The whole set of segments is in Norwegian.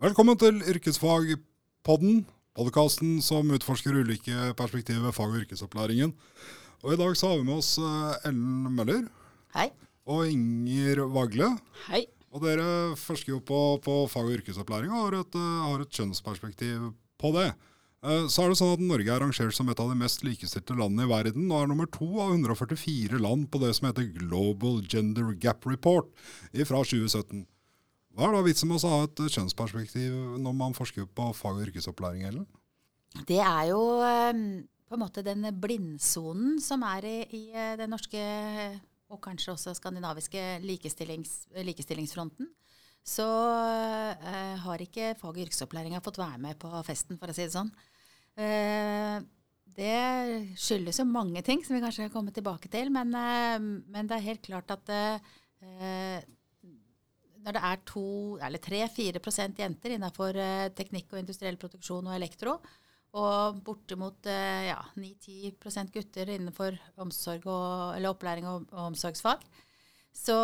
Velkommen til Yrkesfagpodden, podkasten som utforsker ulike perspektiver ved fag- og yrkesopplæringen. Og I dag så har vi med oss eh, Ellen Møller Hei. og Inger Vagle. Hei. Og Dere forsker jo på, på fag- og yrkesopplæring og har et, eh, har et kjønnsperspektiv på det. Eh, Så er det sånn at Norge er rangert som et av de mest likestilte landene i verden, og er nummer to av 144 land på det som heter Global Gender Gap Report fra 2017. Hva er da vitsen med å ha et kjønnsperspektiv når man forsker på fag- og yrkesopplæring? Ellen? Det er jo eh, på en måte den blindsonen som er i, i den norske, og kanskje også skandinaviske, likestillings, likestillingsfronten. Så eh, har ikke fag- og yrkesopplæringa fått være med på festen, for å si det sånn. Eh, det skyldes jo mange ting, som vi kanskje kommer tilbake til. Men, eh, men det er helt klart at eh, når det er to, eller tre-fire prosent jenter innenfor eh, teknikk og industriell produksjon og elektro, og bortimot eh, ja, 9-10 gutter innenfor omsorg og, eller opplæring og, og omsorgsfag, så,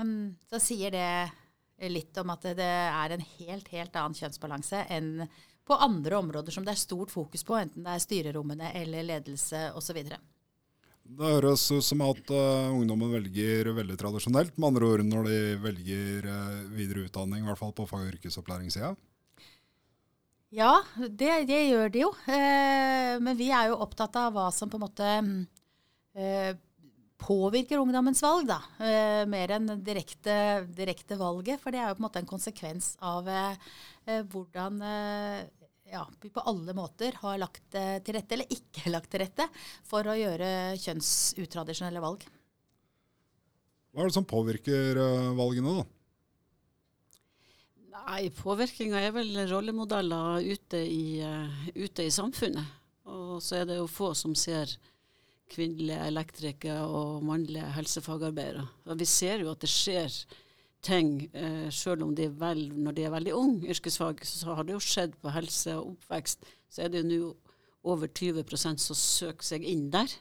mm, så sier det litt om at det er en helt, helt annen kjønnsbalanse enn på andre områder som det er stort fokus på, enten det er styrerommene eller ledelse osv. Det høres ut som at uh, ungdommen velger veldig tradisjonelt, med andre ord når de velger uh, videre utdanning, i hvert fall på fag- og yrkesopplæringssida. Ja, det, det gjør de jo. Eh, men vi er jo opptatt av hva som på en måte mm, eh, påvirker ungdommens valg, da. Eh, mer enn direkte, direkte valget. For det er jo på en måte en konsekvens av eh, eh, hvordan eh, ja, vi på alle måter har lagt til rette, eller ikke lagt til rette, for å gjøre kjønnsutradisjonelle valg. Hva er det som påvirker valgene, da? Nei, påvirkninga er vel rollemodeller ute i, uh, ute i samfunnet. Og så er det jo få som ser kvinnelige elektrikere og mannlige helsefagarbeidere. Og vi ser jo at det skjer ting, uh, selv om de er vel, når de er veldig unge yrkesfag, så har det jo skjedd på helse og oppvekst. Så er det jo nå over 20% som søker seg inn der.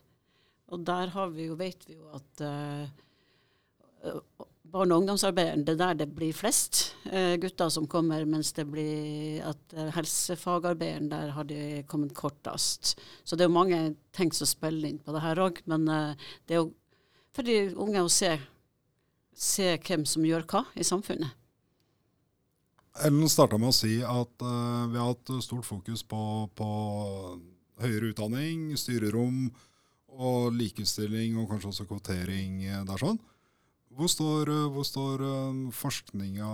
Og der har vi jo, vet vi jo at eh, barne- og ungdomsarbeideren, det er der det blir flest eh, gutter som kommer, mens det blir at eh, helsefagarbeideren, der har de kommet kortest. Så det er jo mange ting som spiller inn på det her òg, men eh, det er jo for de unge å se, se hvem som gjør hva i samfunnet. Ellen starta med å si at eh, vi har hatt stort fokus på, på høyere utdanning, styrerom og likestilling og kanskje også kvotering eh, der sånn. Hvor står, eh, hvor står eh, forskninga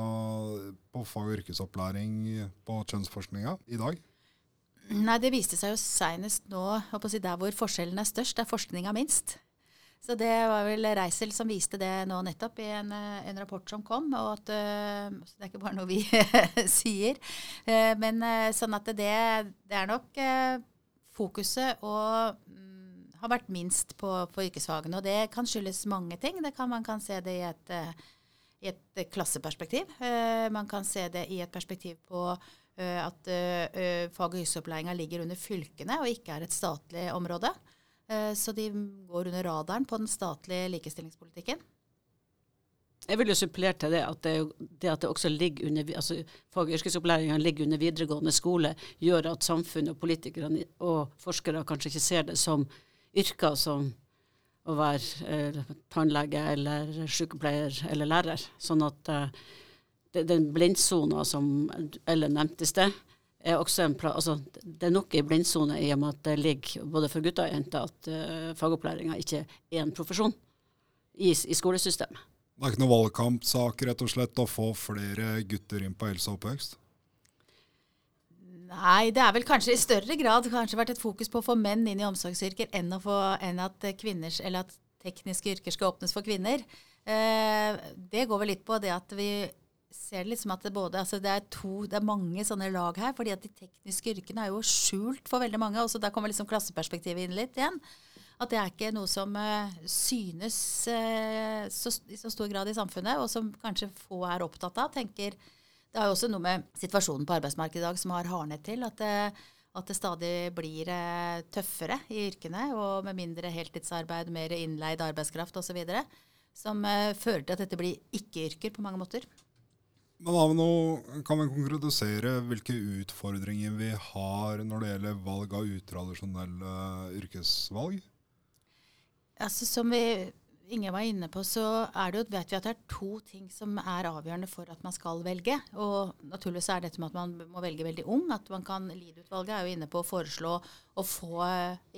på fag- og yrkesopplæring på kjønnsforskninga i dag? Nei, Det viste seg jo seinest nå, å si der hvor forskjellen er størst, der forskninga minst. Så det var vel Reisel som viste det nå nettopp i en, eh, en rapport som kom. og at, så Det er ikke bare noe vi sier. Men sånn at det, det er nok fokuset og har vært minst på, på, yrkesfagene. Og det kan skyldes mange ting. Kan, man kan se det i et, i et klasseperspektiv. man kan se det i et perspektiv på at fag- og yrkesopplæringa ligger under fylkene og ikke er et statlig område. Så de går under radaren på den statlige likestillingspolitikken. Jeg vil jo supplere til det at det, det at det også ligger under, altså fag- og yrkesopplæringa ligger under videregående skole, gjør at samfunnet og politikerne og forskere kanskje ikke ser det som yrker som å være eh, tannlege eller sykepleier eller lærer. Sånn at eh, den blindsona som Ellen nevnte i sted, er også en altså, det er nok i blindsone i og med at det ligger både for gutter og jenter at uh, fagopplæringa ikke er en profesjon i, i, skolesystemet. Det er ikke noe valgkampsak rett og slett å få flere gutter inn på helse og oppvekst? Nei, det er vel kanskje i større grad kanskje vært et fokus på å få menn inn i omsorgsyrker enn, få, enn at, kvinners, at tekniske yrker skal åpnes for kvinner. Eh, det går vel litt på det at vi ser liksom at det, både, altså det, er to, det er mange sånne lag her. fordi at de tekniske yrkene er jo skjult for veldig mange. og så Der kommer liksom klasseperspektivet inn litt igjen. At det er ikke noe som uh, synes uh, så, i så stor grad i samfunnet, og som kanskje få er opptatt av. tenker Det er jo også noe med situasjonen på arbeidsmarkedet i dag som har hardnet til. At det, at det stadig blir uh, tøffere i yrkene, og med mindre heltidsarbeid, mer innleid arbeidskraft osv. Som fører til at dette blir ikke-yrker på mange måter. Men da, noe, kan vi konkretisere hvilke utfordringer vi har når det gjelder valg av utradisjonelle yrkesvalg? Altså, som vi, Inge var inne på, så er det jo, vet vi at det er to ting som er avgjørende for at man skal velge. Og naturligvis er dette med at man må velge veldig ung. At man kan LID-utvalget er jo inne på å foreslå å få,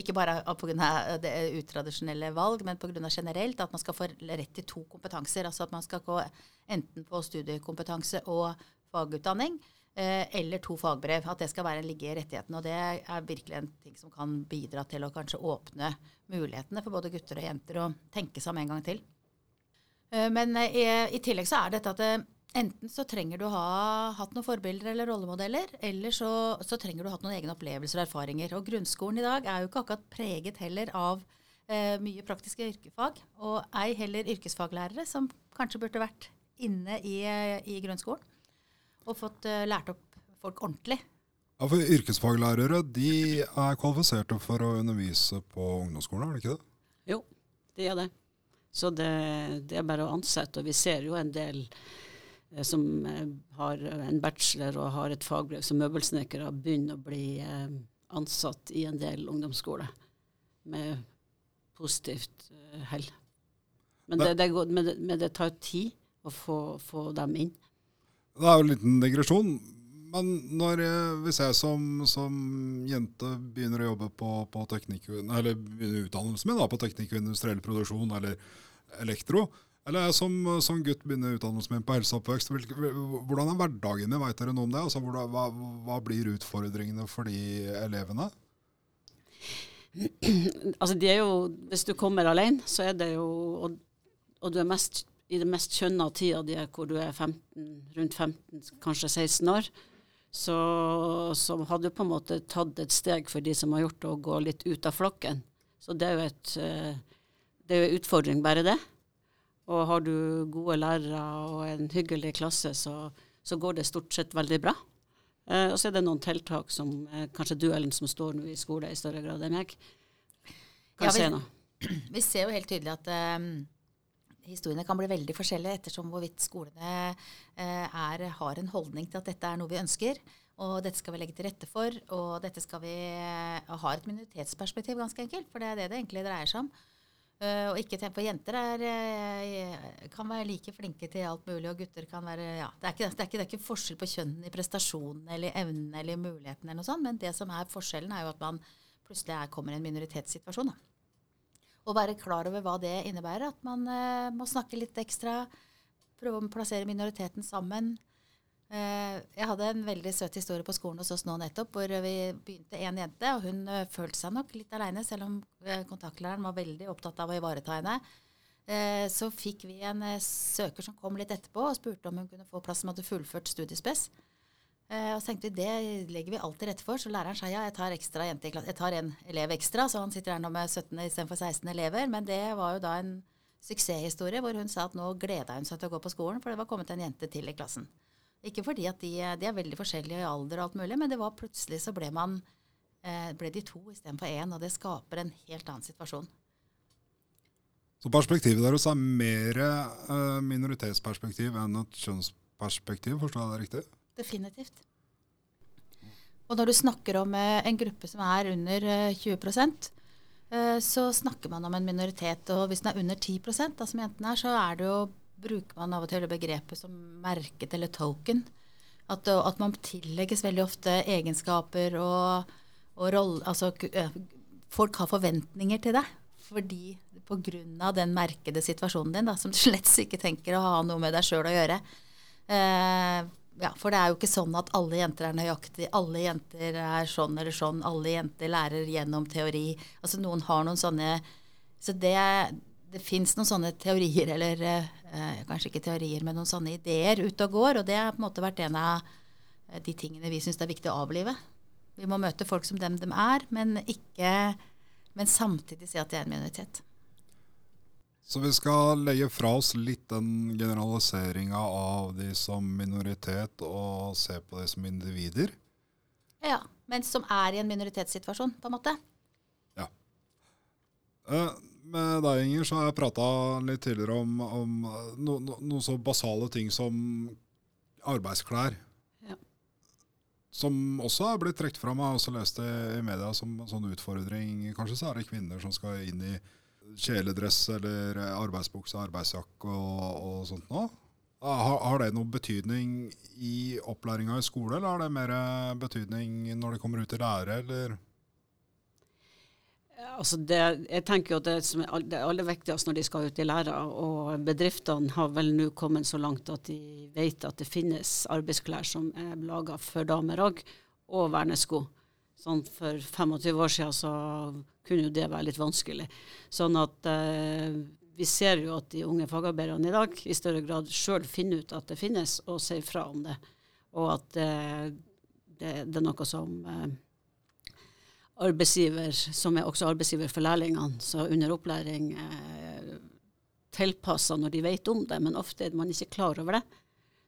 ikke bare pga. det utradisjonelle valg, men pga. generelt, at man skal få rett til to kompetanser. Altså at man skal gå enten på studiekompetanse og fagutdanning. Eh, eller to fagbrev. At det skal være en ligge i rettigheten. Og det er virkelig en ting som kan bidra til å kanskje åpne mulighetene for både gutter og jenter å tenke seg om en gang til. Eh, men i, i tillegg så er dette at enten så trenger du å ha hatt noen forbilder eller rollemodeller, eller så, så, trenger du å ha hatt noen egne opplevelser og erfaringer. Og grunnskolen i dag er jo ikke akkurat preget heller av eh, mye praktiske yrkesfag, og ei heller yrkesfaglærere, som kanskje burde vært inne i, i grunnskolen og fått uh, lært opp folk ordentlig. Ja, for Yrkesfaglærere de er kvalifiserte for å undervise på ungdomsskolen, er det ikke det? Jo, de er det. Så det, det er bare å ansette. Og vi ser jo en del eh, som eh, har en bachelor og har et fagbrev som møbelsnekkere, begynner å bli eh, ansatt i en del ungdomsskoler med positivt eh, hell. Men det, det, går, men, det, men det, tar tid å få, få dem inn. Det er jo en liten digresjon. Men når hvis jeg som, som, jente begynner å jobbe på, på eller utdannelsen min da, på teknikk og industriell produksjon eller elektro, eller jeg som, som gutt begynner utdannelsen min på helseoppvekst, hvordan er hverdagen? Vet dere noe om det? Altså, hvordan, hva, hva, blir utfordringene for de elevene? Altså, de jo, Hvis du kommer alene, så er det jo Og, og du er mest i det mest kjønna tida di, hvor du er 15, rundt 15, kanskje 16 år, så, så hadde du på en måte tatt et steg for de som har gjort det, å gå litt ut av flokken. Så det er jo et, eh, det er en utfordring, bare det. Og har du gode lærere og en hyggelig klasse, så, så går det stort sett veldig bra. Eh, og så er det noen tiltak som eh, kanskje du, Ellen, som står nå i skole i større grad enn meg, kan ja, vi, se nå. Vi ser jo helt tydelig at um, historiene kan bli veldig forskjellige ettersom hvorvidt skolene eh, er, har en holdning til at dette er noe vi ønsker. Og dette skal vi legge til rette for. Og dette skal vi uh, ha et minoritetsperspektiv, ganske enkelt. For det er det det egentlig dreier seg om. Uh, og ikke tenk på jenter er, kan være like flinke til alt mulig, og gutter kan være ja, det, er ikke, det, er ikke, det er ikke forskjell på kjønnen i prestasjonen eller evnen eller muligheten, eller noe sånt, men det som er forskjellen, er jo at man plutselig er, kommer i en minoritetssituasjon. Da og være klar over hva det innebærer. At man eh, må snakke litt ekstra, prøve å plassere minoriteten sammen. Eh, jeg hadde en veldig søt historie på skolen hos oss nå nettopp, hvor vi begynte en jente, og hun uh, følte seg nok litt aleine, selv om kontaktlæreren var veldig opptatt av å ivareta henne. Så fikk vi en søker som kom litt etterpå og spurte om hun kunne få plass som hadde fullført studiespes. Eh, og så tenkte vi det legger vi alltid til rette for. Så læreren sa ja, jeg tar ekstra jente i. Jeg tar en elev ekstra, så han sitter her nå med 17 istedenfor 16 elever. Men det var jo da en suksesshistorie hvor hun sa at nå gleda hun seg til å gå på skolen, for det var kommet en jente til i klassen. Ikke fordi at de, de er veldig forskjellige i alder og alt mulig, men det var plutselig så ble man eh, ble de to istedenfor én, og det skaper en helt annen situasjon. Så perspektivet deres er mer eh, minoritetsperspektiv enn et kjønnsperspektiv, forstår jeg det riktig? Definitivt. Og når du snakker om eh, en gruppe som er under 20 eh, eh, så snakker man om en minoritet. Og hvis den er under 10 da, som jentene er, så er det jo, bruker man av og til begrepet som merket eller token. At, at man tillegges veldig ofte egenskaper og, og rolle Altså folk har forventninger til deg fordi pga. den merkede situasjonen din, da, som du slett ikke tenker å ha noe med deg sjøl å gjøre. Eh, ja, for det er jo ikke sånn at alle jenter er nøyaktig, Alle jenter er sånn eller sånn. Alle jenter lærer gjennom teori. Altså noen har noen sånne Så det, det fins noen sånne teorier, eller eh, kanskje ikke teorier, men noen sånne ideer ute og går. Og det har på en måte vært en av eh, de tingene vi syns det er viktig å avlive. Vi må møte folk som dem de er, men ikke men samtidig si at de er en minoritet. Så vi skal legge fra oss litt den generaliseringa av de som minoritet, og se på de som individer. Ja, men som er i en minoritetssituasjon, på en måte. Ja. Eh, med deg, Inger, så har jeg prata litt tidligere om, om noen no, noen så basale ting som arbeidsklær. Ja. Som også er blitt trukket fram. Jeg har også lest det i media som en sånn utfordring. Kanskje så er det kvinner som skal inn i kjeledress eller arbeidsbukse, arbeidsjakke og, og sånt noe. Har, har, det noen betydning i opplæringa i skole, eller har det mer betydning når de kommer ut i lære, eller? Altså det, jeg tenker jo at det, som er aller viktigste når de skal ut i læra, og bedriftene har vel nå kommet så langt at de vet at det finnes arbeidsklær som er laga for damer òg, og vernesko. Sånn for 25 år siden så kunne jo det være litt vanskelig. Sånn at eh, vi ser jo at de unge fagarbeiderne i dag i større grad sjøl finner ut at det finnes, og sier fra om det. Og at eh, det, det, er noe som eh, arbeidsgiver, som er også arbeidsgiver for lærlingene, så under opplæring eh, tilpasser når de vet om det, men ofte er man ikke klar over det.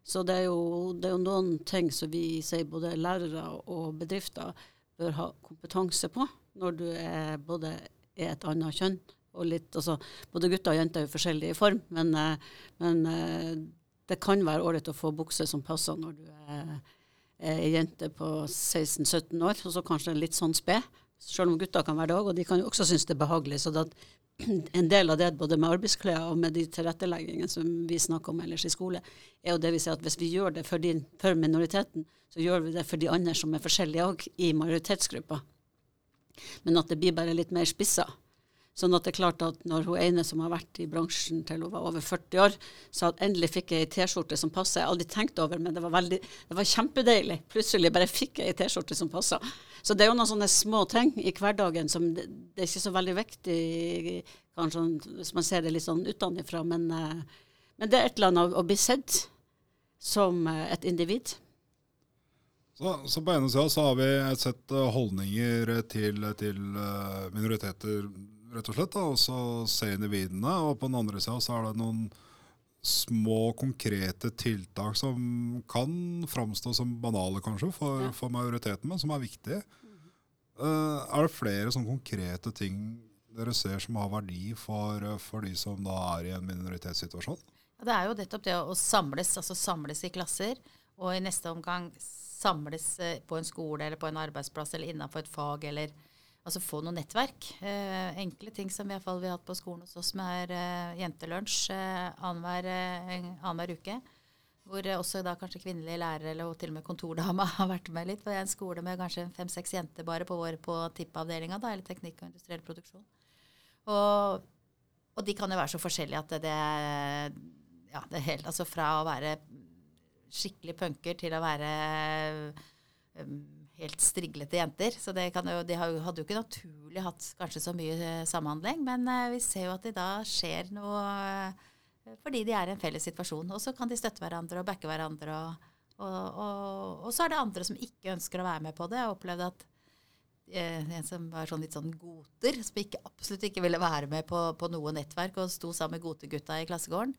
Så det er, jo, det er jo noen ting som vi sier, både lærere og bedrifter bør ha kompetanse på når du er både er et annet kjønn og litt altså, Både gutter og jenter er jo forskjellige i form, men, eh, men eh, det kan være ålreit å få bukse som passer når du er, er jente på 16-17 år, og så kanskje litt sånn sped. Selv om gutter kan være det òg, og de kan jo også synes det er behagelig. så det en del av det både med arbeidsklær og med de tilretteleggingene som vi snakker om ellers i skole, er jo det vi sier at hvis vi gjør det for, de, for minoriteten, så gjør vi det for de andre som er forskjellige òg, i majoritetsgruppa men at det blir bare litt mer spissa. Sånn at det er klart at når hun ene som har vært i bransjen til hun var over 40 år, sa at endelig fikk jeg ei T-skjorte som passer. Jeg aldri tenkt over, men det var, veldig, det var kjempedeilig. Plutselig bare fikk jeg ei T-skjorte som passer. Så det er jo noen sånne små ting i hverdagen som det, det er ikke så veldig viktig, kanskje hvis man ser det litt sånn utenfra, men, eh, men det er et eller annet å bli sett som eh, et individ. Så, så, på ene sida så har vi et sett holdninger til, til eh, minoriteter, rett og slett, da, og så ser individene. Og på den andre sida så er det noen små, konkrete tiltak som kan framstå som banale, kanskje, for, ja. for majoriteten, men som er viktige. Uh, er det flere sånne konkrete ting dere ser som har verdi for, for de som da er i en minoritetssituasjon? Ja, det er jo nettopp det å samles, altså samles i klasser, og i neste omgang samles eh, på en skole eller på en arbeidsplass eller innenfor et fag, eller altså få noe nettverk. Eh, enkle ting som i hvert fall, vi har hatt på skolen hos oss, er eh, jentelunsj eh, annenhver eh, uke. Hvor også da kanskje kvinnelige lærere eller til og med kontordama har vært med litt. For det er en skole med kanskje fem-seks jenter bare på vår på TIP-avdelinga, eller teknikk og industriell produksjon. Og, og, de kan jo være så forskjellige at det, det ja, det er helt, altså Fra å være skikkelig punker til å være um, helt striglete jenter. Så det jo, de hadde jo ikke naturlig hatt kanskje så mye eh, samhandling. Men uh, vi ser jo at det da skjer noe uh, fordi de er i en felles situasjon. Og så kan de støtte hverandre og backe hverandre. Og, og, og, og, så er det andre som ikke ønsker å være med på det. Jeg opplevde at en som var sånn litt sånn goter, som ikke, absolutt ikke ville være med på, på noe nettverk, og sto sammen med gotegutta i klassegården.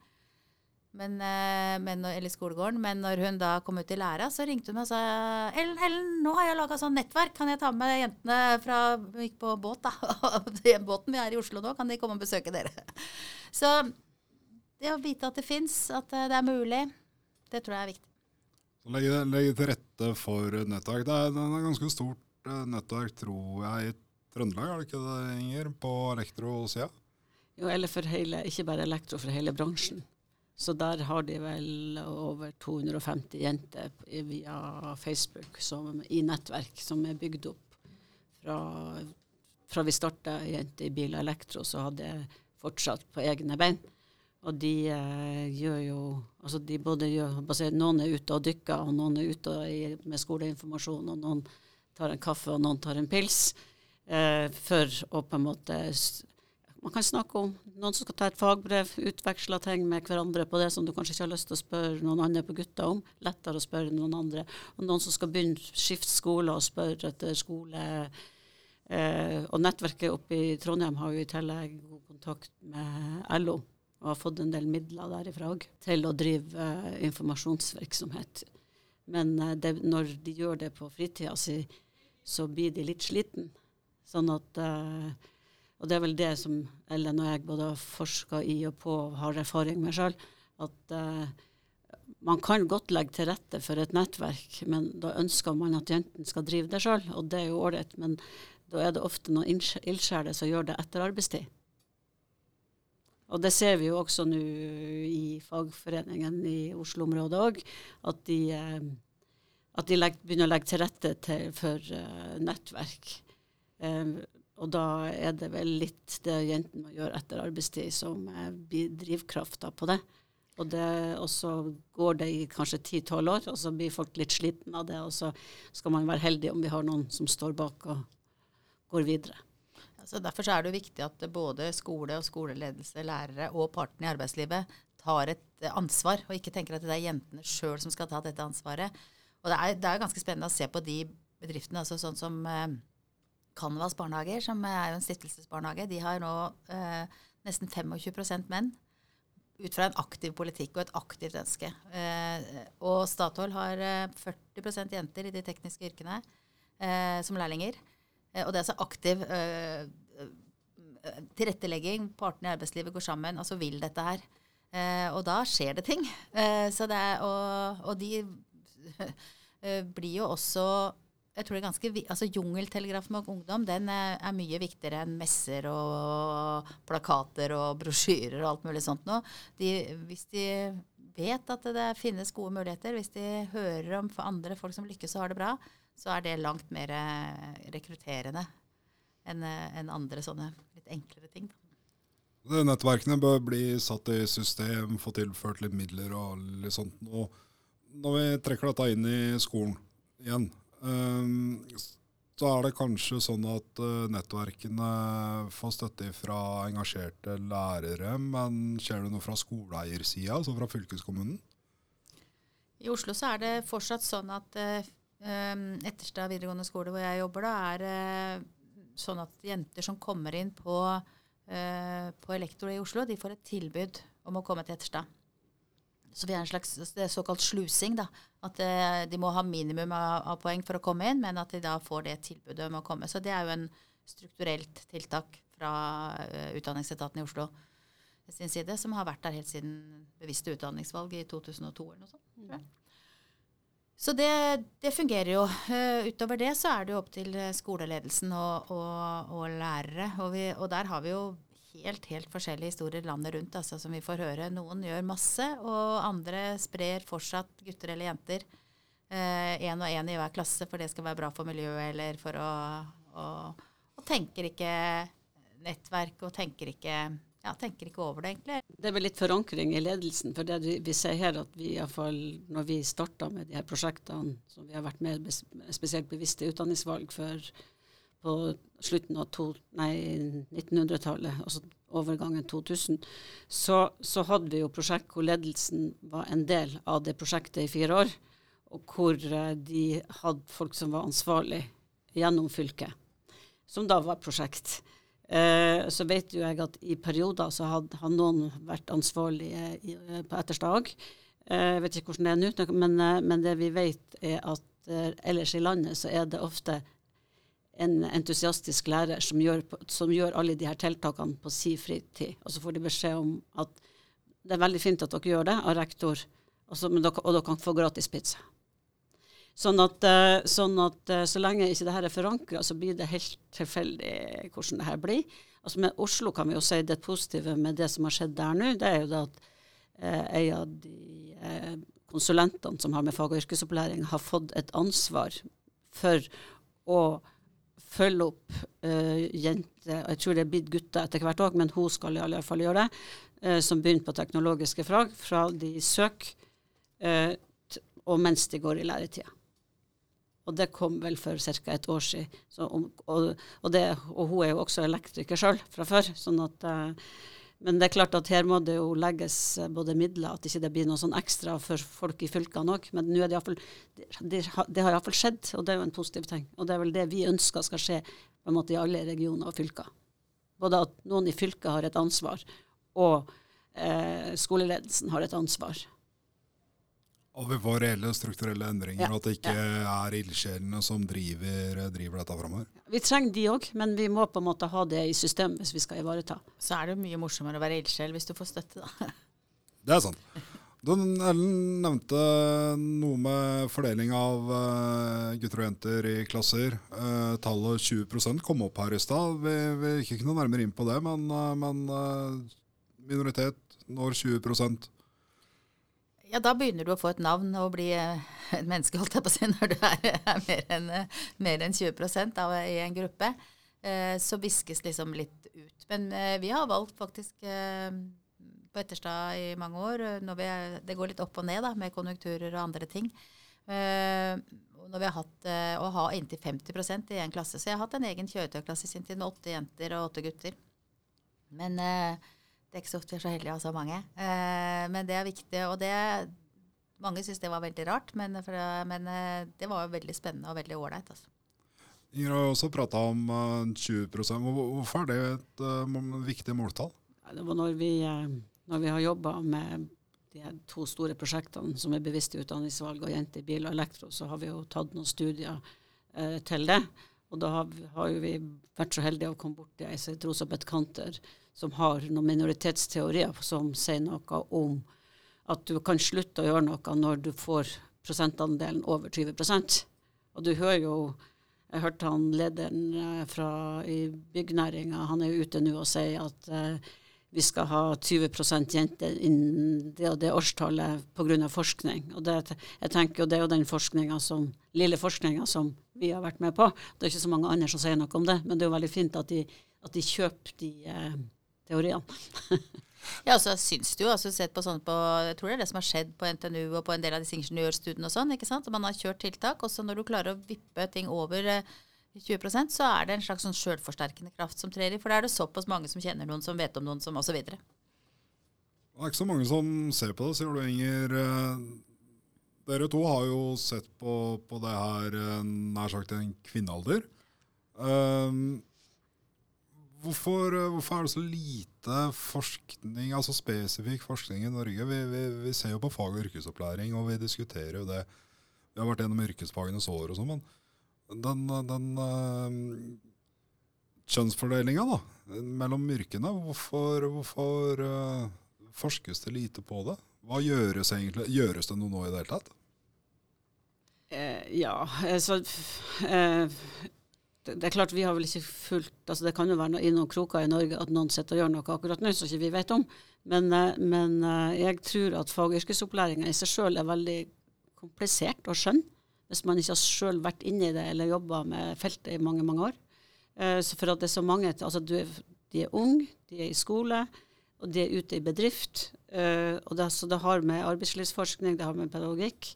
Men, eh, men, eller skolegården. Men når hun da kom ut i læra, så ringte hun meg og sa Ellen, Ellen, nå har jeg laga sånn nettverk. Kan jeg ta med jentene fra Gikk på båt, da. Båten vi er i Oslo nå, kan de komme og besøke dere? Så det å vite at det fins, at eh, det er mulig, det tror jeg er viktig. Så legge, legge til rette for nettverk. Det er, det er ganske stort eh, nettverk, tror jeg, i Trøndelag, er det ikke det, Inger? På elektrosida? Jo, eller for hele, ikke bare elektro, for hele bransjen. Så der har de vel over 250 jenter via Facebook som, i nettverk, som er bygd opp fra, fra vi starta Jenter i bil og elektro, så hadde jeg fortsatt på egne bein. Og de eh, gjør jo altså de både gjør, Noen er ute og dykker, og noen er ute i, med skoleinformasjon, og noen tar en kaffe, og noen tar en pils. Eh, for å på en måte man kan snakke om noen som skal ta et fagbrev, utveksle ting med hverandre på det som du kanskje ikke har lyst til å spørre noen andre på gutta om. Lettere å spørre noen andre. Og noen som skal begynne skifte skole og spørre etter skole Eh, og nettverket oppe i Trondheim har jo i tillegg god kontakt med LO og har fått en del midler derifra òg til å drive eh, informasjonsvirksomhet. Men eh, det, når de gjør det på fritida si, så blir de litt sliten. Sånn at eh, Og det er vel det som Ellen og jeg både har forska i og på og har erfaring med sjøl, at eh, man kan godt legge til rette for et nettverk, men da ønsker man at jentene skal drive det sjøl, og det er jo ålreit. Men da er det ofte noen ildsjeler som gjør det etter arbeidstid. Og det ser vi jo også nå i fagforeningen i Oslo-området òg, at de, eh, at de begynner å legge til rette til, for uh, nettverk. Um, og da er det vel litt det jentene må gjøre etter arbeidstid som blir drivkrafta på det. Og, det, og så går det i kanskje ti-tolv år, og så blir folk litt slitne av det. Og så skal man være heldig om vi har noen som står bak og går videre. Så derfor er det viktig at både skole og skoleledelse, lærere og partene i arbeidslivet tar et ansvar, og ikke tenker at det er jentene sjøl som skal ta dette ansvaret. Og det er, det er, ganske spennende å se på de bedriftene, altså sånn som eh, Canvas barnehager, som er jo en stiftelsesbarnehage. De har nå eh, nesten 25 menn ut fra en aktiv politikk og et aktivt ønske. Eh, og Statoil har 40 eh, jenter i de tekniske yrkene eh, som lærlinger. Eh, og det er altså aktiv eh, tilrettelegging. Partene i arbeidslivet går sammen, Altså vil dette her. og da skjer det ting. Det er, og, og de blir jo også jeg tror det er ganske, altså Jungeltelegrafen med ungdom den er, er, mye viktigere enn messer og plakater og brosjyrer og alt mulig sånt nå. De, hvis de vet at det finnes gode muligheter, hvis de hører om andre folk som lykkes og har det bra, så er det langt mer rekrutterende enn en andre sånne litt enklere ting. Det nettverkene bør bli satt i system, få tilført litt midler og litt sånt. Og når vi trekker dette inn i skolen igjen, så er det kanskje sånn at eh, nettverkene får støtte fra engasjerte lærere, men skjer det noe fra skoleeiersida, altså fra fylkeskommunen? I Oslo så er det fortsatt sånn at um, Etterstad videregående skole, hvor jeg jobber, da, er uh, sånn at jenter som kommer inn på, på Elektro i Oslo, de får et tilbud om å komme til Etterstad. Så vi er en slags såkalt slusing. da, At eh, de må ha minimum av, poeng for å komme inn, men at de da får det tilbudet om å komme. Så det er jo en strukturelt tiltak fra uh, Utdanningsetaten i Oslo sin side, som har vært der helt siden bevisste utdanningsvalg i 2002 eller noe sånt. Mm. Så det, det, fungerer jo. Uh, utover det så er det jo opp til skoleledelsen og, og, og lærere. Og, vi, og der har vi jo helt, helt forskjellige historier landet rundt altså, som vi får høre. Noen gjør masse, og andre sprer fortsatt gutter eller jenter. Én eh, og én i hver klasse, for det skal være bra for miljøet, eller for å å og tenker ikke nettverk, og tenker ikke ja, tenker ikke over det, egentlig. Det er vel litt forankring i ledelsen. For det vi, ser her, at vi iallfall når vi starta med de her prosjektene som vi har vært mer spesielt bevisste i utdanningsvalg for på slutten av 1900-tallet, altså overgangen 2000, så, så, hadde vi jo prosjekt hvor ledelsen var en del av det prosjektet i fire år. Og hvor eh, de hadde folk som var ansvarlig gjennom fylket, som da var prosjekt. Eh, så vet jo jeg at i perioder så hadde, hadde noen vært ansvarlige i, på Ettersdag. Eh, jeg vet ikke hvordan det er nå, men, eh, men, det vi vet er at eh, ellers i landet så er det ofte en entusiastisk lærer som gjør, som gjør, alle de her tiltakene på si fritid. Og så får de beskjed om at det er veldig fint at dere gjør det, av rektor, og, så, dere, og dere kan få gratis pizza. Sånn at, eh, sånn at eh, så lenge ikke dette er forankra, så blir det helt tilfeldig hvordan det her blir. Altså Med Oslo kan vi jo si det positive med det som har skjedd der nå, det er jo det at eh, en av de eh, konsulentene som har med fag- og yrkesopplæring, har fått et ansvar for å følge opp uh, jenter, jeg tror det er blitt gutter etter hvert òg, men hun skal i alle fall gjøre det, uh, som begynte på teknologiske fag, fra de søker uh, og mens de går i læretida. Og det kom vel for ca. et år siden. Så, og, og, det, og, hun er jo også elektriker sjøl fra før. sånn at Men det er klart at her må det jo legges eh, både midler, at ikke det blir noe sånn ekstra for folk i fylkene òg. Men nå er det, iallfall fall, det, det, det har iallfall skjedd, og det er jo en positiv ting. Og det er vel det vi ønsker skal skje på en måte i alle regioner og fylker. Både at noen i fylket har et ansvar, og eh, skoleledelsen har et ansvar. Og vi får reelle strukturelle endringer, ja. og at det ikke ja. er ildsjelene som driver, driver dette framover. Vi trenger de òg, men vi må på en måte ha det i system hvis vi skal ivareta. Så er det jo mye morsommere å være ildsjel hvis du får støtte, da. Det er sant. Du Ellen nevnte noe med fordeling av uh, gutter og jenter i klasser. Uh, tallet 20% kom opp her i stad. Vi, vi gikk ikke noe nærmere inn på det, men, men minoritet når 20 ja, da begynner du å få et navn og bli eh, et menneske, holdt jeg på å si, når du er, er mer enn mer enn 20% av, i en gruppe. Eh, så viskes liksom litt ut. Men eh, vi har valgt faktisk eh, på Etterstad i mange år når vi, Det går litt opp og ned da, med konjunkturer og andre ting. Eh, når vi har hatt eh, å ha inntil 50% i en klasse. Så jeg har hatt en egen kjøretøyklasse sin med åtte jenter og åtte gutter. Men eh, det er ikke så ofte vi er så heldige å ha så mange. Eh, men det er viktig. Og det Mange syns det var veldig rart, men, for, men eh, det var jo veldig spennende og veldig ålreit. Altså. Inger har også prata om uh, 20% Hvorfor er det et uh, viktig måltall? Det var når vi, når vi har jobba med de to store prosjektene som er bevisst utdanningsvalg og jenter i bil og elektro, så har vi jo tatt noen studier eh, til det. Og da har, har vi vært så heldige å komme borti ei som heter Rosa Betkanter, som har noen minoritetsteorier som sier noe om at du kan slutte å gjøre noe når du får prosentandelen over 20% Og du hører jo Jeg hørte han lederen eh, fra, i byggnæringa, han er jo ute nå og sier at eh, vi skal ha 20 jenter innen det og det årstallet pga. forskning. Og det, jeg tenker, jo det er jo den forskninga som, lille forskninga som vi har vært med på. Det er ikke så mange andre som sier noe om det, men det er jo veldig fint at de, at de kjøper de eh, teoriene. ja, så syns du jo, altså sett på sånn på, Jeg tror det er det som har skjedd på NTNU og på en del av disse ingeniørstudiene og sånn. ikke sant? Man har kjørt tiltak, og så når du klarer å vippe ting over 20 eh, så er det en slags sånn sjølforsterkende kraft som trer i. For da er det såpass mange som kjenner noen, som vet om noen, som osv. Det er ikke så mange som ser på det, sier du, Inger. Eh, dere to har jo sett på, på det her eh, nær sagt en kvinnealder. Um, Hvorfor, eh, hvorfor, er det så lite forskning, altså spesifikk forskning i Norge? Vi, vi, vi, ser jo på fag- og yrkesopplæring, og vi diskuterer jo det. Vi har vært gjennom yrkesfagenes år og sånn, men den, den uh, kjønnsfordelinga da, mellom yrkene, hvorfor, hvorfor uh, forskes det lite på det? Hva gjøres egentlig? Gjøres det noe nå i det hele tatt? Eh, ja, så eh, det er klart vi har vel ikke fulgt altså Det kan jo være i noen kroker i Norge at noen sitter og gjør noe akkurat nå som ikke vi vet om. Men, eh, men eh, jeg tror at fag- og yrkesopplæringa i seg sjøl er veldig komplisert å skjønne hvis man ikke har sjøl vært inne i det eller jobba med feltet i mange mange år. Eh, så for at det er så mange, altså du, De er unge, de er i skole, og de er ute i bedrift. og det, så det har med arbeidslivsforskning, det har med pedagogikk,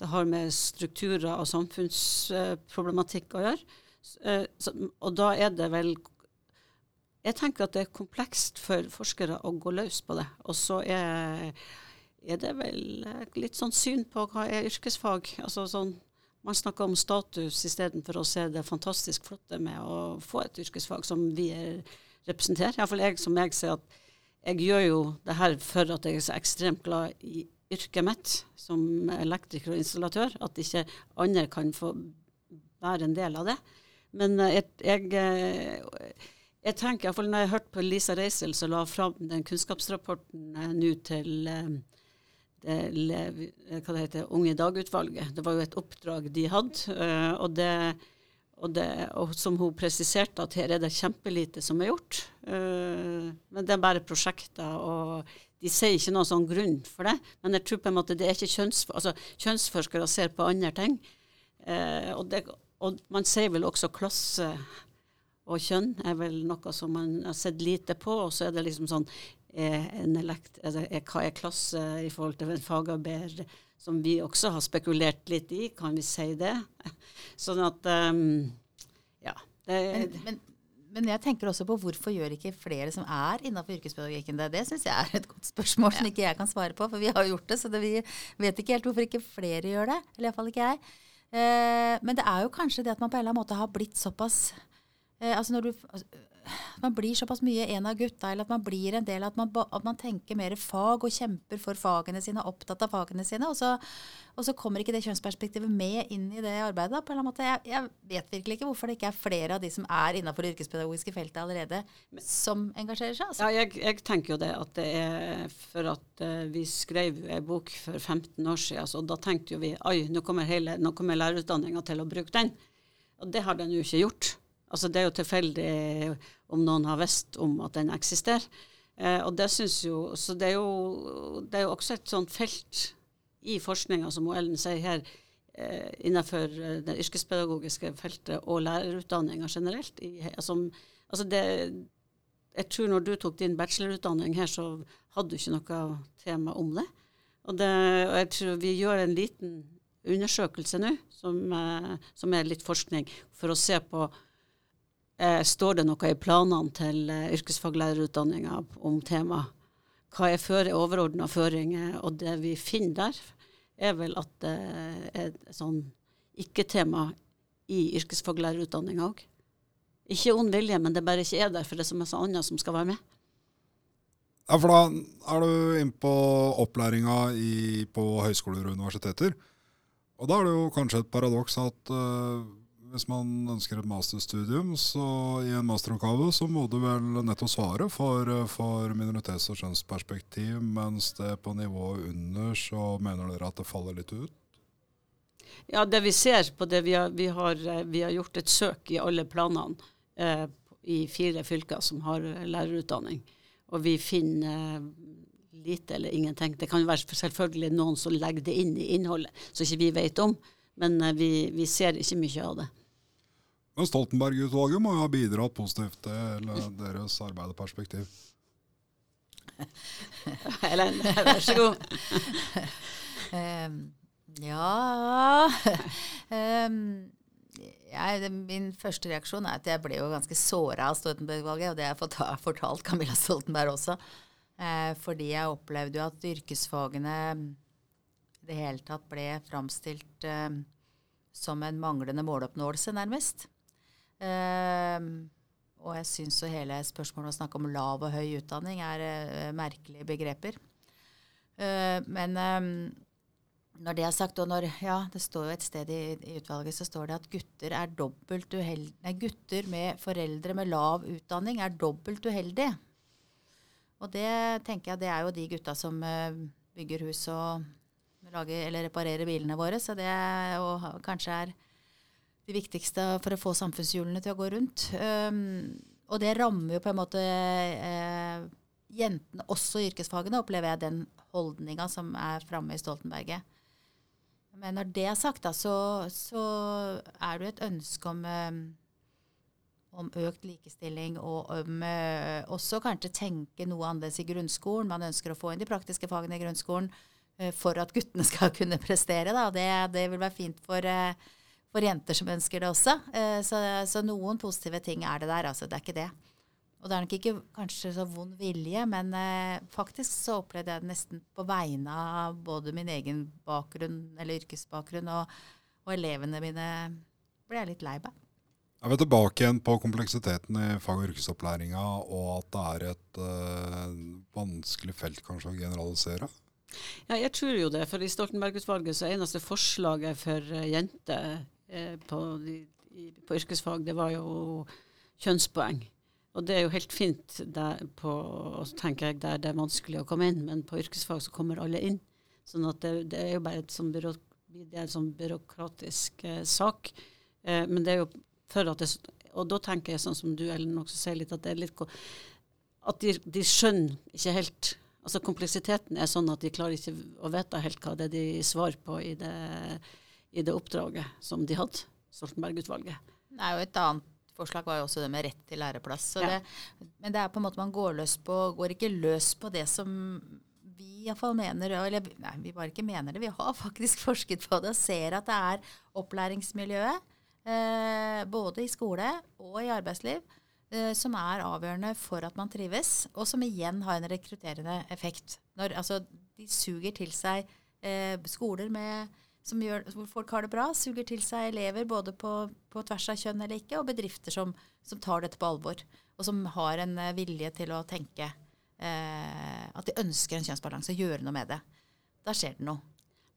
det har med strukturer og samfunnsproblematikk å gjøre. Eh, og da er det vel Jeg tenker at det er komplekst for forskere å gå løs på det. Og så er, er, det vel litt sånn syn på hva er yrkesfag. Altså sånn, man snakker om status istedenfor å se det fantastisk flotte med å få et yrkesfag som vi representerer. Iallfall jeg som jeg ser at jeg gjør jo det her for at jeg er så ekstremt glad i yrket mitt som elektriker og installatør, at ikke andre kan få være en del av det. Men eh, jeg, jeg, eh, jeg tenker iallfall når jeg hørte på Lisa Reisel som la fram den kunnskapsrapporten eh, nå til det, hva det heter, Unge dag-utvalget. Det var jo et oppdrag de hadde. og det og, det, og, som hun presiserte, at her er det kjempelite som er gjort. Men det er bare prosjekter, og de sier ikke noen sånn grunn for det. Men jeg tror på en måte det er ikke kjønns, altså, kjønnsforskere ser på andre ting. Og, det, og man sier vel også klasse og kjønn er vel noe som man har sett lite på. Og så er det liksom sånn er elekt, er det, er, Hva er klasse i forhold til en fagarbeider, som vi også har spekulert litt i, kan vi si det? Sånn at um, Ja. Det, men, men, men jeg tenker også på hvorfor gjør ikke flere som er innafor yrkespedagogikken det? Det syns jeg er et godt spørsmål som ikke jeg kan svare på, for vi har gjort det. Så det, vi vet ikke helt hvorfor ikke flere gjør det. Eller iallfall ikke jeg. Eh, men det er jo kanskje det at man på en eller annen måte har blitt såpass eh, altså når du, man blir såpass mye en av gutta, eller at man blir en del, at man, at man tenker mer fag og kjemper for fagene sine, opptatt av fagene sine. Og så, og så kommer ikke det kjønnsperspektivet med inn i det arbeidet. på en eller annen måte. Jeg, jeg, vet virkelig ikke hvorfor det ikke er flere av de som er innafor det yrkespedagogiske feltet allerede, som engasjerer seg. Altså. Ja, jeg, jeg, tenker jo det at det er for at uh, vi skrev ei bok for 15 år siden, så da tenkte jo vi oi, nå kommer, hele, nå kommer lærerutdanninga til å bruke den. Og det har den jo ikke gjort. Altså Det er jo tilfeldig om noen har visst om at den eksisterer. Eh, og det synes jo, Så det er jo, det er jo også et sånt felt i forskninga, som Ellen sier her, eh, innenfor eh, det yrkespedagogiske feltet og lærerutdanninga generelt. I, altså, altså det, jeg tror når du tok din bachelorutdanning her, så hadde du ikke noe tema om det. Og, det, og jeg tror vi gjør en liten undersøkelse nå, som, eh, som er litt forskning, for å se på står det noe i planene til eh, yrkesfaglærerutdanninga om temaet? Hva er føre, overordna føringer? Og det vi finner der, er vel at det er et sånn ikke-tema i yrkesfaglærerutdanninga òg. Ikke ond vilje, men det bare ikke er der for det er så masse annet som skal være med. Ja, for da er du inne på opplæringa på høyskoler og universiteter. Og da er det jo kanskje et paradoks at uh, hvis man ønsker et masterstudium så i en masteroppgave, så må du vel nettopp svare for, for minoritets- og kjønnsperspektiv, mens det på nivået under så mener dere at det faller litt ut? Ja, det vi ser på det vi har, vi har, vi har gjort et søk i alle planene eh, i fire fylker som har lærerutdanning. Og vi finner lite eller ingenting. Det kan være selvfølgelig noen som legger det inn i innholdet, som ikke vi vet om. Men eh, vi, vi ser ikke mye av det. Men Stoltenberg-utvalget må jo ha bidratt positivt til deres arbeiderperspektiv? Helen, vær så god. um, ja um, jeg, Min første reaksjon er at jeg ble jo ganske såra av Stoltenberg-utvalget. Og det har jeg fortalt Camilla Stoltenberg også. Uh, fordi jeg opplevde jo at yrkesfagene i det hele tatt ble framstilt uh, som en manglende måloppnåelse, nærmest. Uh, og jeg syns jo hele spørsmålet å snakke om lav og høy utdanning er uh, merkelige begreper. Uh, men um, når det er sagt, og når Ja, det står jo et sted i, i utvalget så står det at gutter er dobbelt uheldige Nei, gutter med foreldre med lav utdanning er dobbelt uheldige. Og det tenker jeg det er jo de gutta som eh, bygger hus og lager, eller reparerer bilene våre. Så det og kanskje er det viktigste for å få samfunnshjulene til å gå rundt. Um, og det rammer jo på en måte eh, jentene også i yrkesfagene, opplever jeg den holdninga som er framme i Stoltenberget. Men når det er sagt, da, så, så er det jo et ønske om, um, om økt likestilling og om uh, også kanskje tenke noe annerledes i grunnskolen. Man ønsker å få inn de praktiske fagene i grunnskolen uh, for at guttene skal kunne prestere. Da. Det, det vil være fint for uh, for jenter som ønsker det også. Eh, så, så, noen positive ting er det der. altså Det er ikke det. Og det er nok ikke kanskje så vond vilje, men eh, faktisk så opplevde jeg det nesten på vegne av både min egen bakgrunn, eller yrkesbakgrunn, og, og elevene mine ble jeg litt lei meg. Jeg vil tilbake igjen på kompleksiteten i fag- og yrkesopplæringa, og at det er et øh, vanskelig felt kanskje å generalisere. Ja, jeg tror jo det. For i Stoltenberg-utvalget så er eneste forslaget for jenter på, på, yrkesfag, det var jo kjønnspoeng. Og det er jo helt fint der på, tenker jeg, der det er vanskelig å komme inn, men på yrkesfag så kommer alle inn. Sånn at det, det er jo bare et sånn, byråk, det er en sånn byråkratisk eh, sak. Eh, men det er jo for at det Og da tenker jeg sånn som du Ellen også sier litt, at det er litt At de, de skjønner ikke helt Altså kompleksiteten er sånn at de klarer ikke å vite helt hva det er de svarer på i det i det oppdraget som de hadde, Stoltenberg-utvalget. Nei, og et annet forslag var jo også det med rett til læreplass. Ja. Det, men det er på en måte man går, løs på, går ikke løs på det som vi iallfall mener Eller nei, vi bare ikke mener det, vi har faktisk forsket på det og ser at det er opplæringsmiljøet, eh, både i skole og i arbeidsliv, eh, som er avgjørende for at man trives, og som igjen har en rekrutterende effekt. Når, altså, de suger til seg eh, skoler med, gjør, hvor folk har det bra, suger til seg elever både på, på tvers av kjønn eller ikke, og bedrifter som, som, tar dette på alvor, og som har en uh, vilje til å tenke eh, at de ønsker en kjønnsbalanse og gjøre noe med det. Da skjer det noe.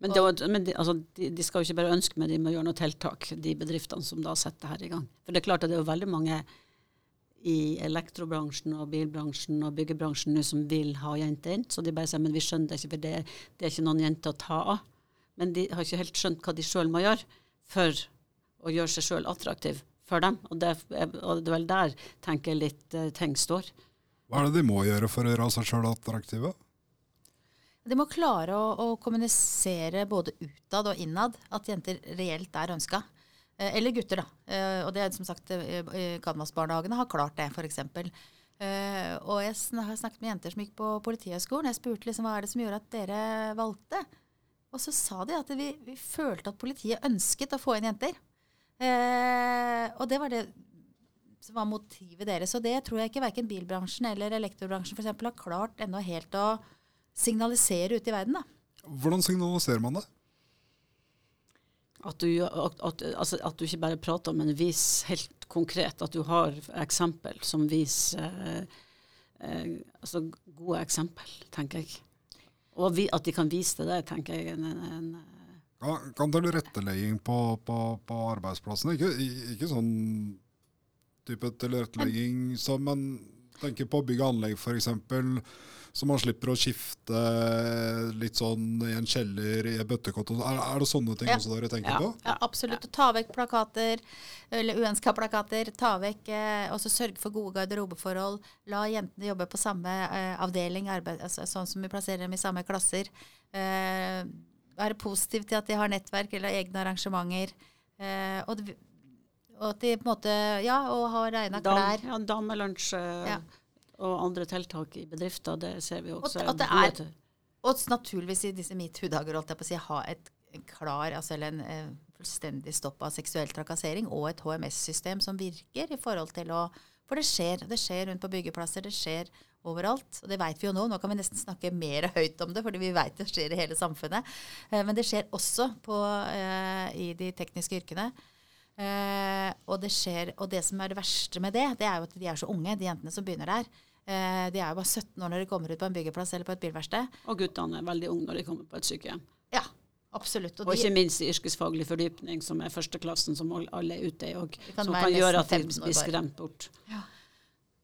Men, det, men de, altså, de, de, skal jo ikke bare ønske, men de må gjøre noe tiltak, de bedriftene som da setter her i gang. For det er klart at det er jo veldig mange i elektrobransjen og bilbransjen og byggebransjen nå som vil ha jenter inn. Så de bare sier men vi skjønner det ikke, for det, det er ikke noen jenter å ta av. Men de har ikke helt skjønt hva de sjøl må gjøre for å gjøre seg sjøl attraktiv for dem. Og det, er, og det, er, vel der tenker jeg litt uh, ting står. Hva er det de må gjøre for å gjøre seg sjøl attraktive? De må klare å, å, kommunisere både utad og innad at jenter reelt er ønska. Eh, eller gutter, da. Eh, og det er som sagt eh, Kadmasbarnehagene har klart det, f.eks. Eh, og jeg har snakket med jenter som gikk på Politihøgskolen. Jeg spurte liksom, hva er det som gjorde at dere valgte. Og så sa de at vi, vi følte at politiet ønsket å få inn jenter. Eh, og det var det som var motivet deres. Og det tror jeg ikke verken bilbransjen eller elektrobransjen for eksempel, har klart ennå helt å signalisere ute i verden. da. Hvordan signaliserer man det? At du, at, at, altså, at du, ikke bare prater, men vis helt konkret. At du har eksempel som viser eh, eh, altså gode eksempel, tenker jeg. Og vi, at de kan vise det der, tenker jeg. En, en, en kan, kan tilrettelegging på, på, på arbeidsplassen Ikke, ikke, sånn type tilrettelegging som en tenker på bygg og anlegg, f.eks. Så man slipper å skifte litt sånn i en kjeller, i en bøttekott. Er, er, det sånne ting ja. også dere tenker ja. på? Ja, absolutt. Ta vekk plakater, eller uønska plakater. Ta vekk, eh, også sørge for gode garderobeforhold. La jentene jobbe på samme eh, avdeling, arbeid, altså, sånn som vi plasserer dem i samme klasser. Eh, være positiv til at de har nettverk eller egne arrangementer. Eh, og, og, at de på en måte Ja, og har regna klær. Ja, lunsj. Eh, ja og andre tiltak i bedrifter. Det ser vi også. Og, at det er, og naturligvis i disse metoo-dager holdt jeg på å si, ha et klar, altså eller en eh, fullstendig stopp av seksuell trakassering og et HMS-system som virker i forhold til å For det skjer. Det skjer rundt på byggeplasser. Det skjer overalt. Og det vet vi jo nå. Nå kan vi nesten snakke mer høyt om det, fordi vi vet det skjer i hele samfunnet. Eh, men det skjer også på, eh, i de tekniske yrkene. Eh, og, det skjer, og det som er det verste med det, det er jo at de er så unge, de jentene som begynner der. Eh, de er jo bare 17 år når de kommer ut på en byggeplass eller på et bilverksted. Og guttene er veldig unge når de kommer på et sykehjem. Ja, absolutt. Og, og ikke minst i yrkesfaglig fordypning, som er førsteklassen som alle er ute i òg. Som kan gjøre at de blir skremt bort. Ja.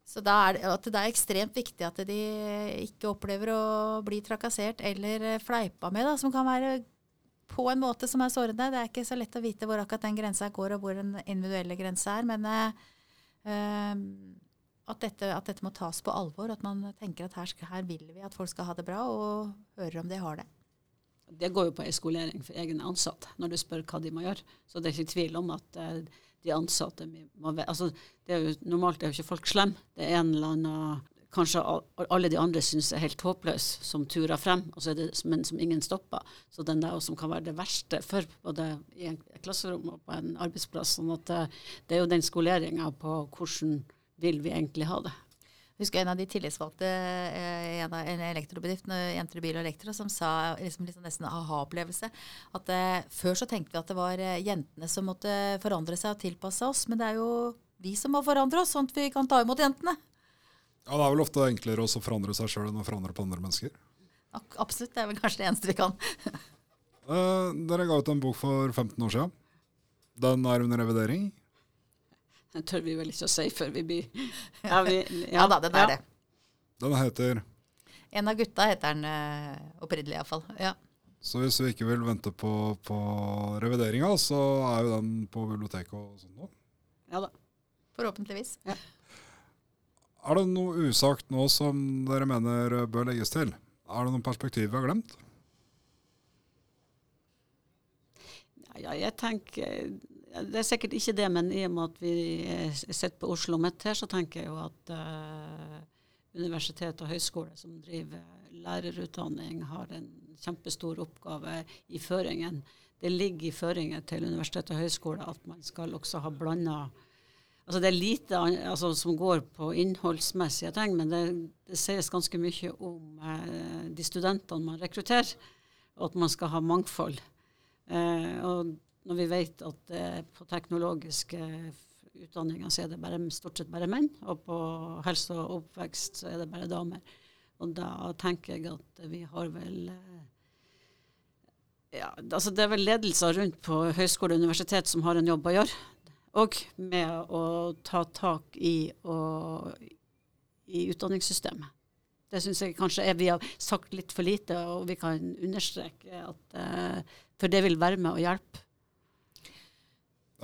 Så da er det, at det er ekstremt viktig at de ikke opplever å bli trakassert eller fleipa med, da, som kan være på en måte som er sårende. Det er ikke så lett å vite hvor akkurat den grensa går, og hvor den individuelle grensa er. Men øh, at dette, at dette, må tas på alvor. At man tenker at her, her, vil vi at folk skal ha det bra, og hører om de har det. Det går jo på eskolering for egne ansatte, når du spør hva de må gjøre. Så det er ikke tvil om at uh, de ansatte må altså, det er jo, Normalt er jo ikke folk slemme. Det er en eller annen Kanskje alle de andre syns er helt håpløs, som turer frem, det, men som ingen stopper. Så den der som kan være det verste for både i en klasserom og på en arbeidsplass. sånn at det, eh, det er jo den skoleringa på hvordan vil vi egentlig ha det? Jeg husker en av de tillitsvalgte eh, i en, en elektrobedrift, Jenter i bil og elektro, som sa liksom, liksom nesten aha-opplevelse. At eh, før så tenkte vi at det var eh, jentene som måtte forandre seg og tilpasse oss. Men det er jo vi som må forandre oss, sånn at vi kan ta imot jentene. Ja, Det er vel ofte enklere å forandre seg sjøl enn å forandre på andre mennesker. Absolutt. Det er vel kanskje det eneste vi kan. uh, dere ga ut en bok for 15 år siden. Den er under revidering. Den tør vi vel ikke å si før vi blir Ja, vi, ja. ja da, den er ja. det. Den heter En av gutta heter den uh, opprinnelig iallfall. Ja. Så hvis vi ikke vil vente på, på revideringa, så er jo den på biblioteket og sånn nå? Ja da. Forhåpentligvis. Ja. Er det noe usagt nå som dere mener bør legges til? Er det noen perspektiv vi har glemt? Ja, jeg tenker det er sikkert ikke det, men i og med at vi sitter på Oslo Midt her, så tenker jeg jo at uh, universitet og høyskole som driver lærerutdanning, har en kjempestor oppgave i føringen. Det ligger i føringen til universitet og høyskole at man skal også ha blanda Altså det er lite altså, som går på innholdsmessige ting, men det, det sies ganske mye om eh, de studentene man rekrutterer, og at man skal ha mangfold. Eh, og når vi vet at eh, på teknologiske utdanninger så er det bare, stort sett bare menn, og på helse og oppvekst så er det bare damer. Og da tenker jeg at vi har vel eh, ja, altså Det er vel ledelser rundt på høyskole og universitet som har en jobb å gjøre og med å ta tak i, og, i utdanningssystemet. Det syns jeg kanskje er, vi har sagt litt for lite, og vi kan understreke at uh, For det vil være med å hjelpe.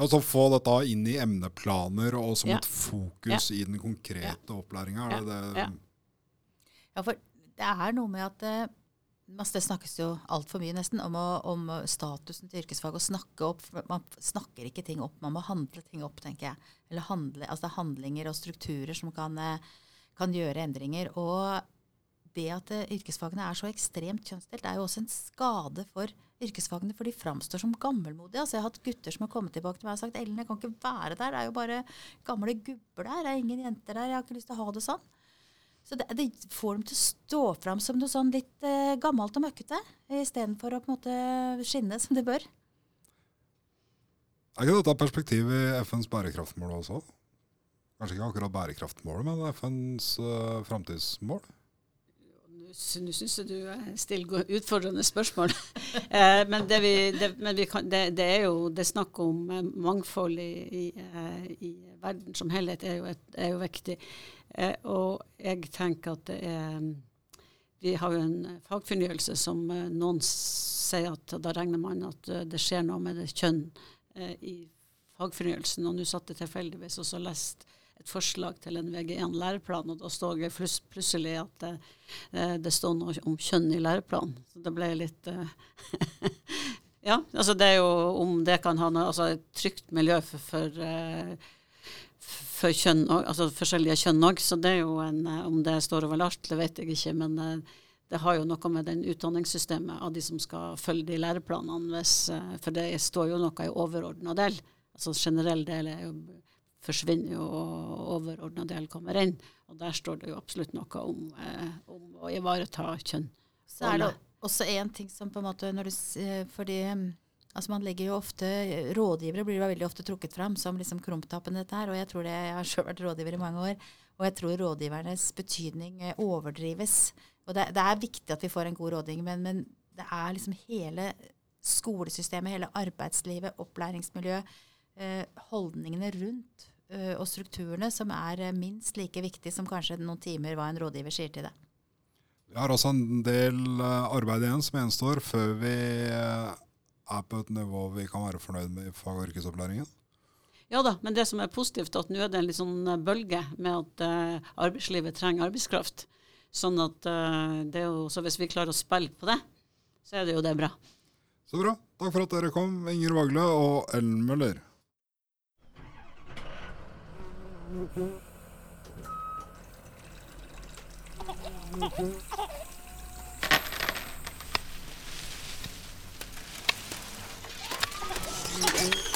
Altså Få dette inn i emneplaner og som ja. et fokus ja. i den konkrete ja. opplæringa. Ja. ja, for det er noe med at uh, det snakkes jo altfor mye nesten om, å, om, statusen til yrkesfag. Å snakke opp. Man snakker ikke ting opp, man må handle ting opp, tenker jeg. Eller handle, altså handlinger og strukturer som kan, eh, kan gjøre endringer. Og det at eh, yrkesfagene er så ekstremt kjønnsdelt, er jo også en skade for yrkesfagene, for de framstår som gammelmodige. Altså, jeg har hatt gutter som har kommet tilbake til meg og sagt Ellen, jeg kan ikke være der. Det er jo bare gamle gubber der. Det er ingen jenter der. Jeg har ikke lyst til å ha det sånn. Så det, det, får dem til å stå fram som noe sånn litt eh, gammelt og møkkete, istedenfor å på en måte skinne som det bør. Er ikke dette perspektiv i FNs bærekraftmål også? Kanskje ikke akkurat bærekraftmålet, men FNs uh, framtidsmål? Nå syns jeg du stiller utfordrende spørsmål. eh, men, det, vi, det, men vi kan, det, det, er jo det snakk om eh, mangfold i, i, eh, i, verden som helhet er jo, et, er jo viktig. Eh, og jeg tenker at det er Vi har jo en fagfornyelse som eh, noen sier at da regner man at eh, det skjer noe med det kjønn eh, i fagfornyelsen. Og nå satt jeg tilfeldigvis og så leste et forslag til en VG1-læreplan, og da står det plutselig at det, det, står noe om kjønn i læreplanen. Så det ble litt Ja, altså det er jo om det kan ha noe Altså et trygt miljø for, for for kjønn, altså forskjellige kjønn òg. Så det er jo en eh, Om det står over alt, det vet jeg ikke. Men eh, det har jo noe med den utdanningssystemet av de som skal følge de læreplanene. Hvis, eh, for det står jo noe i overordna del. Altså generell del er jo, forsvinner jo, og overordna del kommer inn. Og der står det jo absolutt noe om, om å ivareta kjønn. Så er det også én ting som på en måte når du, Fordi Altså man legger jo ofte, Rådgivere blir jo veldig ofte trukket fram som liksom krumtappen dette her. og Jeg tror det, jeg har selv vært rådgiver i mange år, og jeg tror rådgivernes betydning eh, overdrives. Og det, det er viktig at vi får en god rådgivning, men, men, det er liksom hele skolesystemet, hele arbeidslivet, opplæringsmiljøet, eh, holdningene rundt eh, og strukturene som er minst like viktig som kanskje noen timer hva en rådgiver sier til det. Vi har også en del arbeid igjen som gjenstår før vi er på et nivå vi kan være fornøyd med i fag- og yrkesopplæringen? Ja da, men det som er positivt, er at nå er det en litt sånn eh, bølge med at uh, arbeidslivet trenger arbeidskraft. Sånn at uh, det er jo, så hvis vi klarer å spille på det, så er det jo det bra. Så bra. Takk for at dere kom, Inger Vagle og Ellen Møller. Thank eating.